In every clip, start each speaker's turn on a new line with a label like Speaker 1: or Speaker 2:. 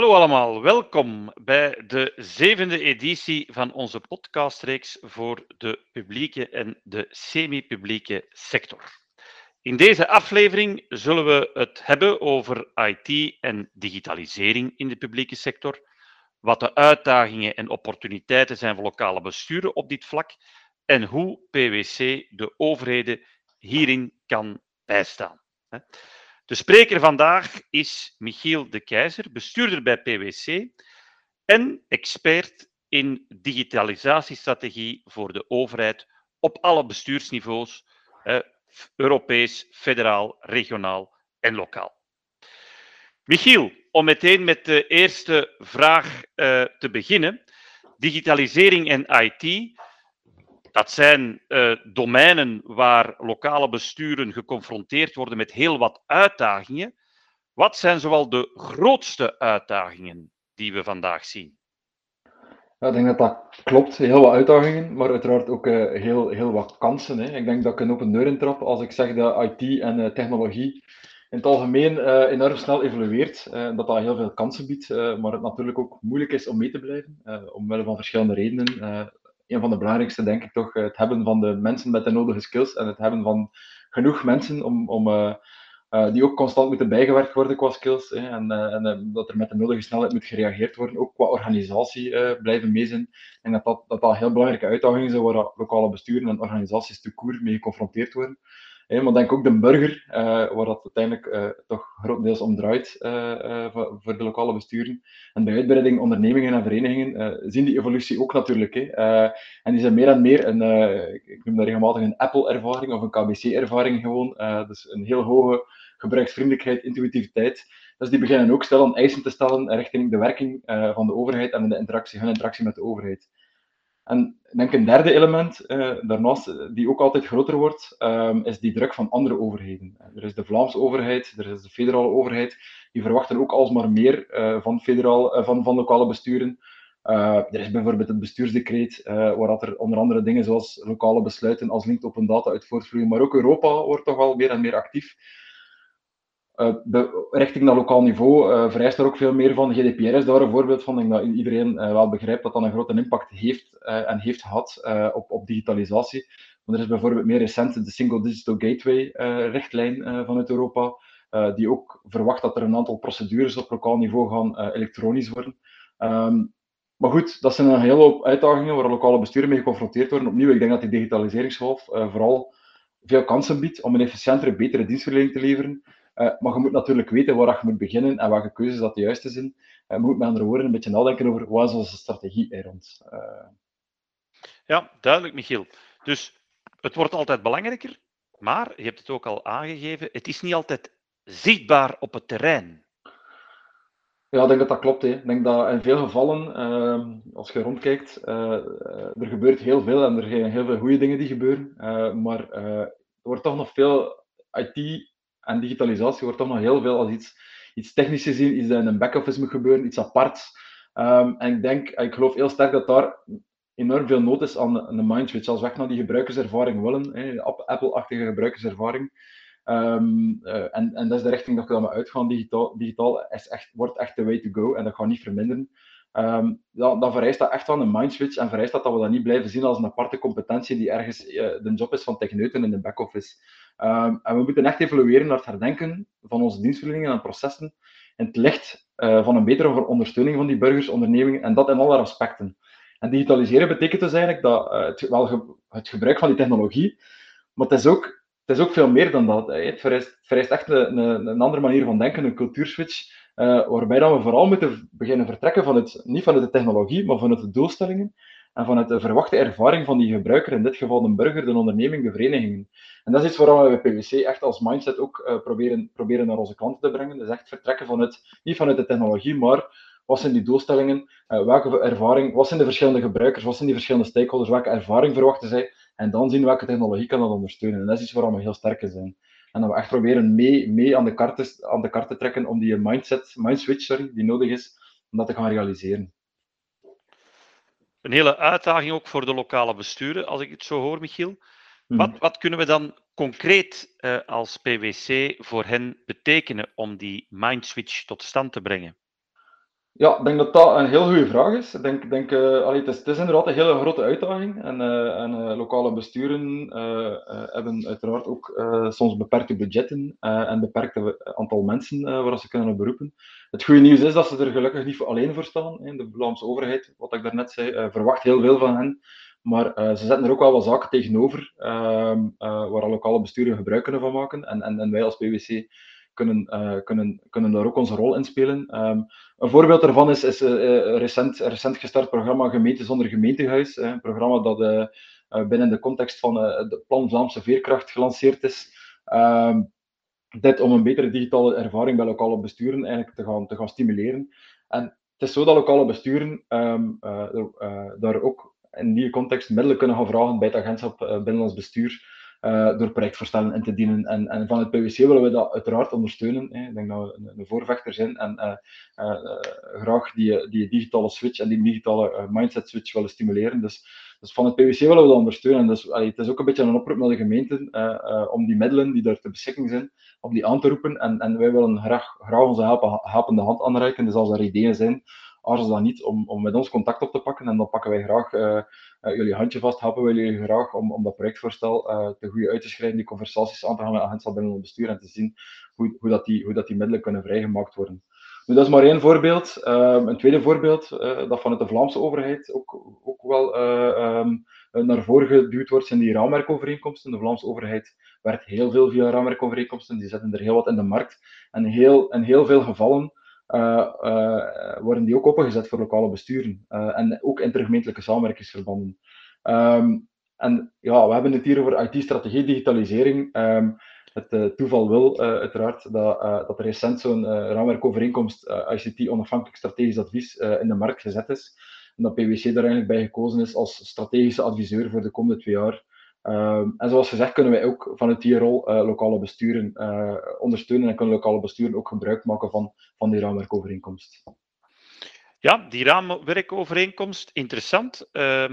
Speaker 1: Hallo allemaal, welkom bij de zevende editie van onze podcastreeks voor de publieke en de semi-publieke sector. In deze aflevering zullen we het hebben over IT en digitalisering in de publieke sector, wat de uitdagingen en opportuniteiten zijn voor lokale besturen op dit vlak en hoe PwC de overheden hierin kan bijstaan. De spreker vandaag is Michiel de Keizer, bestuurder bij PwC en expert in digitalisatiestrategie voor de overheid op alle bestuursniveaus, Europees, federaal, regionaal en lokaal. Michiel, om meteen met de eerste vraag uh, te beginnen. Digitalisering en IT, dat zijn uh, domeinen waar lokale besturen geconfronteerd worden met heel wat uitdagingen. Wat zijn zoal de grootste uitdagingen die we vandaag zien?
Speaker 2: Ik denk dat dat klopt. Heel wat uitdagingen, maar uiteraard ook uh, heel, heel wat kansen. Hè. Ik denk dat ik een open deur intrap als ik zeg dat IT en uh, technologie in het algemeen enorm snel evolueert. dat dat heel veel kansen biedt, maar het natuurlijk ook moeilijk is om mee te blijven, omwille van verschillende redenen een van de belangrijkste, denk ik toch, het hebben van de mensen met de nodige skills en het hebben van genoeg mensen om, om, uh, uh, die ook constant moeten bijgewerkt worden qua skills. Hè, en, en dat er met de nodige snelheid moet gereageerd worden, ook qua organisatie blijven mee zijn. En dat dat, dat dat heel belangrijke uitdagingen zijn waar lokale besturen en organisaties te koer mee geconfronteerd worden. Maar denk ook de burger, uh, waar dat uiteindelijk uh, toch grotendeels om draait uh, voor de lokale besturen. En bij uitbreiding ondernemingen en verenigingen zien die evolutie ook natuurlijk. En die zijn meer en meer een, ik noem dat regelmatig een Apple-ervaring of een KBC-ervaring gewoon. dus een heel hoge gebruiksvriendelijkheid, intuïtiviteit. Dus die beginnen ook aan eisen te stellen richting de werking van de overheid en de interactie, hun interactie met de overheid. En ik denk een derde element, uh, daarnaast, die ook altijd groter wordt, um, is die druk van andere overheden. Er is de Vlaamse overheid, er is de federale overheid, die verwachten ook alsmaar meer uh, van, federaal, van, van lokale besturen. er is bijvoorbeeld het bestuursdecreet, waar er onder andere dingen zoals lokale besluiten als link open data uit voortvloeien, maar ook Europa wordt toch wel meer en meer actief. Uh, richting dat lokaal niveau uh, vereist er ook veel meer van. GDPR is daar een voorbeeld van. Ik denk dat iedereen uh, wel begrijpt dat dat een grote impact heeft en heeft gehad op, op digitalisatie. Maar er is bijvoorbeeld meer recent de Single Digital Gateway-richtlijn vanuit Europa, die ook verwacht dat er een aantal procedures op lokaal niveau gaan elektronisch worden. Um, maar goed, dat zijn een hele hoop uitdagingen waar lokale besturen mee geconfronteerd worden. Opnieuw, ik denk dat die digitaliseringsgolf vooral veel kansen biedt om een efficiëntere, betere dienstverlening te leveren. Uh, maar je moet natuurlijk weten waar je moet beginnen en welke keuzes dat de juiste zijn. Uh, je moet met andere woorden een beetje nadenken over wat is onze strategie er rond. Uh...
Speaker 1: Ja, duidelijk, Michiel. Dus het wordt altijd belangrijker, maar je hebt het ook al aangegeven, het is niet altijd zichtbaar op het terrein.
Speaker 2: Ja, ik denk dat dat klopt. Hè. Ik denk dat in veel gevallen, ehm, als je rondkijkt, er gebeurt heel veel en er zijn heel veel goede dingen die gebeuren. maar er wordt toch nog veel IT en digitalisatie wordt toch nog heel veel als iets, iets technisch gezien, iets dat in een back-office moet gebeuren, iets aparts. Um, en ik denk, ik geloof heel sterk dat daar enorm veel nood is aan een mindswitch. Als we echt naar die gebruikerservaring willen, Apple-achtige gebruikerservaring. Um, uh, en, en dat is de richting dat we dan uitgaan. Digitaal, digitaal is echt, wordt echt de way to go en dat gaat niet verminderen. Um, dan, vereist dat echt wel een mindswitch en vereist dat, dat we dat niet blijven zien als een aparte competentie die ergens uh, de job is van techneuten in de back-office. Um, en we moeten echt evolueren naar het herdenken van onze dienstverleningen en processen in het licht uh, van een betere ondersteuning van die burgers, ondernemingen en dat in alle aspecten. En digitaliseren betekent dus eigenlijk dat, uh, het, wel het gebruik van die technologie, maar het is ook, het is ook veel meer dan dat. Het vereist, vereist echt een, een, een, andere manier van denken, een cultuurswitch, uh, waarbij dan we vooral moeten beginnen vertrekken van het, niet vanuit de technologie, maar vanuit de doelstellingen en vanuit de verwachte ervaring van die gebruiker, in dit geval de burger, de onderneming, de verenigingen. En dat is iets waar we bij PwC echt als mindset ook uh, proberen, proberen naar onze klanten te brengen. Dus echt vertrekken vanuit, niet vanuit de technologie, maar wat zijn die doelstellingen, uh, welke ervaring, wat zijn de verschillende gebruikers, wat zijn die verschillende stakeholders, welke ervaring verwachten zij, en dan zien welke technologie kan dat ondersteunen. En dat is iets waar we heel sterk zijn. En dat we echt proberen mee, mee aan, de kart te, aan de kaart te trekken om die mindset, mindswitch sorry, die nodig is, om dat te gaan realiseren.
Speaker 1: Een hele uitdaging ook voor de lokale besturen, als ik het zo hoor, Michiel. Wat, wat kunnen we dan concreet uh, als PwC voor hen betekenen om die mindswitch tot stand te brengen?
Speaker 2: Ja, ik denk dat dat een heel goede vraag is. Ik denk, denk, uh, allee, het, is, het is inderdaad een hele grote uitdaging. En, uh, en uh, lokale besturen hebben uiteraard ook soms beperkte budgetten en beperkte aantal mensen waar ze kunnen op beroepen. Het goede nieuws is dat ze er gelukkig niet alleen voor staan. De Vlaamse overheid, wat ik daarnet zei, verwacht heel veel van hen. Maar ze zetten er ook wel wat zaken tegenover ehm, waar lokale besturen gebruik kunnen van maken. En, en, en wij als PwC kunnen, uh, kunnen, kunnen daar ook onze rol in spelen. Um, een voorbeeld daarvan is, is uh, recent, recent gestart programma Gemeente zonder gemeentehuis. Een programma dat binnen de context van het Plan Vlaamse Veerkracht gelanceerd is. Um, dit om een betere digitale ervaring bij lokale besturen eigenlijk te gaan, te gaan stimuleren. En het is zo dat lokale besturen um, daar ook in die context middelen kunnen gaan vragen bij het agentschap Binnenlands Bestuur uh, door projectvoorstellen in te dienen. En, en van het PwC willen we dat uiteraard ondersteunen. Hè. Ik denk dat we een, voorvechter zijn en uh, uh, graag die, die digitale switch en die digitale mindset switch willen stimuleren. Dus, dus van het PwC willen we dat ondersteunen. Dus het is ook een beetje een oproep naar de gemeenten om die middelen die daar ter beschikking zijn, om die aan te roepen. En, en wij willen graag, graag onze helpen, helpende hand aanreiken. Dus als er ideeën zijn, aarzel dan niet om, om met ons contact op te pakken. En dan pakken wij graag uh, jullie handje vast, helpen wij jullie graag om, om dat projectvoorstel uh, te goed uit te schrijven, die conversaties aan te gaan met agentschap binnen het bestuur en te zien hoe, hoe, dat die, hoe dat die middelen kunnen vrijgemaakt worden. Nu, dat is maar één voorbeeld. Um, een tweede voorbeeld, dat vanuit de Vlaamse overheid ook, ook wel um, naar voren geduwd wordt, zijn die raamwerkovereenkomsten. De Vlaamse overheid werkt heel veel via raamwerkovereenkomsten, die zetten er heel wat in de markt. En heel, heel veel gevallen worden die ook opengezet voor lokale besturen uh, en ook intergemeentelijke samenwerkingsverbanden. Um, en ja, we hebben het hier over IT-strategie, digitalisering. Um, het toeval wil uiteraard dat, dat er recent zo'n raamwerkovereenkomst ICT onafhankelijk strategisch advies in de markt gezet is. En dat PwC daar eigenlijk bij gekozen is als strategische adviseur voor de komende twee jaar. Um, en zoals gezegd kunnen wij ook vanuit die rol uh, lokale besturen uh, ondersteunen en kunnen lokale besturen ook gebruik maken van, van die raamwerkovereenkomst.
Speaker 1: Ja, die raamwerkovereenkomst, interessant. Uh,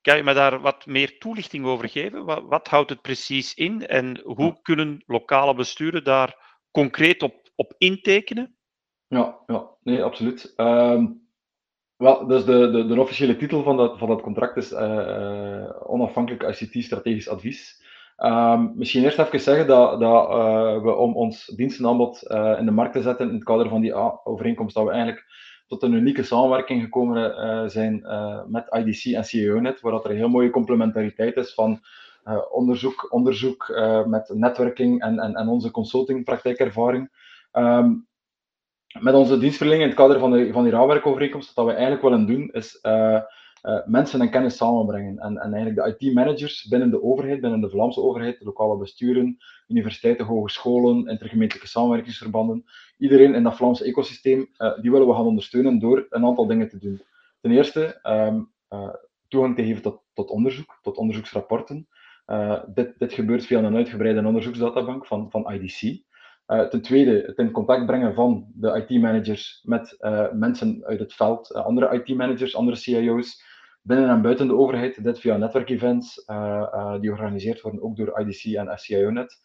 Speaker 1: kan je me daar wat meer toelichting over geven? Wat, wat houdt het precies in en hoe kunnen lokale besturen daar concreet op, op intekenen?
Speaker 2: Ja, ja nee, absoluut. Um, wel, dus de, de, de officiële titel van dat, van dat contract is uh, Onafhankelijk ICT-strategisch advies. Um, misschien eerst even zeggen dat, dat uh, we om ons dienstenaanbod in de markt te zetten in het kader van die overeenkomst, dat we eigenlijk tot een unieke samenwerking gekomen zijn met IDC en CEOnet, waar dat er een heel mooie complementariteit is van onderzoek, onderzoek met netwerking en, en, en onze consulting praktijkervaring. Um, met onze dienstverlening in het kader van, de, van die raamwerkovereenkomst, wat we eigenlijk willen doen, is uh, uh, mensen en kennis samenbrengen. En, en eigenlijk de IT-managers binnen de overheid, binnen de Vlaamse overheid, de lokale besturen, universiteiten, hogescholen, intergemeentelijke samenwerkingsverbanden, iedereen in dat Vlaamse ecosysteem, uh, die willen we gaan ondersteunen door een aantal dingen te doen. Ten eerste, um, toegang te geven tot, tot onderzoek, tot onderzoeksrapporten. dit, dit gebeurt via een uitgebreide onderzoeksdatabank van, van IDC. Uh, ten tweede, het in contact brengen van de IT-managers met uh, mensen uit het veld, uh, andere IT-managers, andere CIO's, binnen en buiten de overheid. Dit via netwerkevents, die georganiseerd worden ook door IDC en SCIO-net.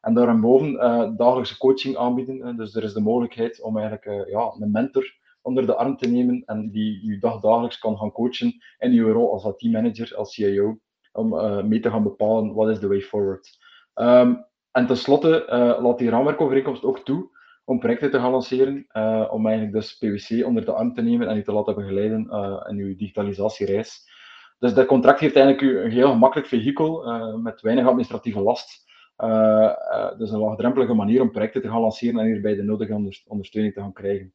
Speaker 2: En daarboven dagelijkse coaching aanbieden. dus er is de mogelijkheid om eigenlijk ja, een mentor onder de arm te nemen en die je dagdagelijks kan gaan coachen in je rol als IT-manager, als CIO, om mee te gaan bepalen wat is de way forward. Um, en tenslotte uh, laat die raamwerkovereenkomst ook toe om projecten te gaan lanceren, uh, om eigenlijk dus PwC onder de arm te nemen en u te laten begeleiden uh, in uw digitalisatiereis. Dus dat contract geeft eigenlijk u een heel gemakkelijk vehikel met weinig administratieve last. dus een laagdrempelige manier om projecten te gaan lanceren en hierbij de nodige ondersteuning te gaan krijgen.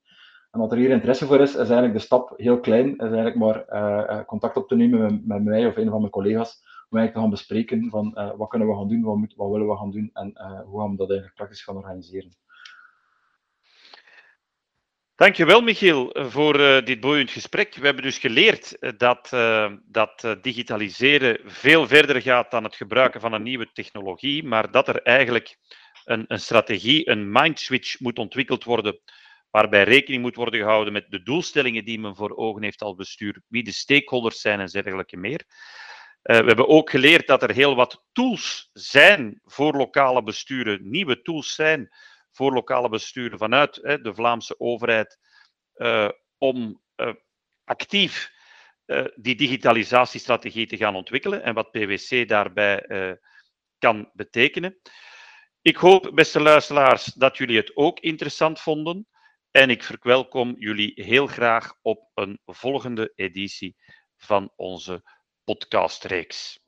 Speaker 2: En wat er hier interesse voor is, is eigenlijk de stap heel klein, is eigenlijk maar contact op te nemen met, met mij of een van mijn collega's eigenlijk te gaan bespreken van uh, wat kunnen we gaan doen, wat, moet, wat willen we gaan doen en uh, hoe gaan we dat eigenlijk praktisch gaan organiseren.
Speaker 1: Dankjewel, Michiel, voor uh, dit boeiend gesprek. We hebben dus geleerd dat, dat digitaliseren veel verder gaat dan het gebruiken van een nieuwe technologie, maar dat er eigenlijk een, een strategie, een mindswitch moet ontwikkeld worden, waarbij rekening moet worden gehouden met de doelstellingen die men voor ogen heeft als bestuur, wie de stakeholders zijn en dergelijke meer. Uh, we hebben ook geleerd dat er heel wat tools zijn voor lokale besturen, nieuwe tools zijn voor lokale besturen vanuit de Vlaamse overheid, om actief die digitalisatiestrategie te gaan ontwikkelen en wat PwC daarbij kan betekenen. Ik hoop, beste luisteraars, dat jullie het ook interessant vonden. En ik verwelkom jullie heel graag op een volgende editie van onze podcastreeks.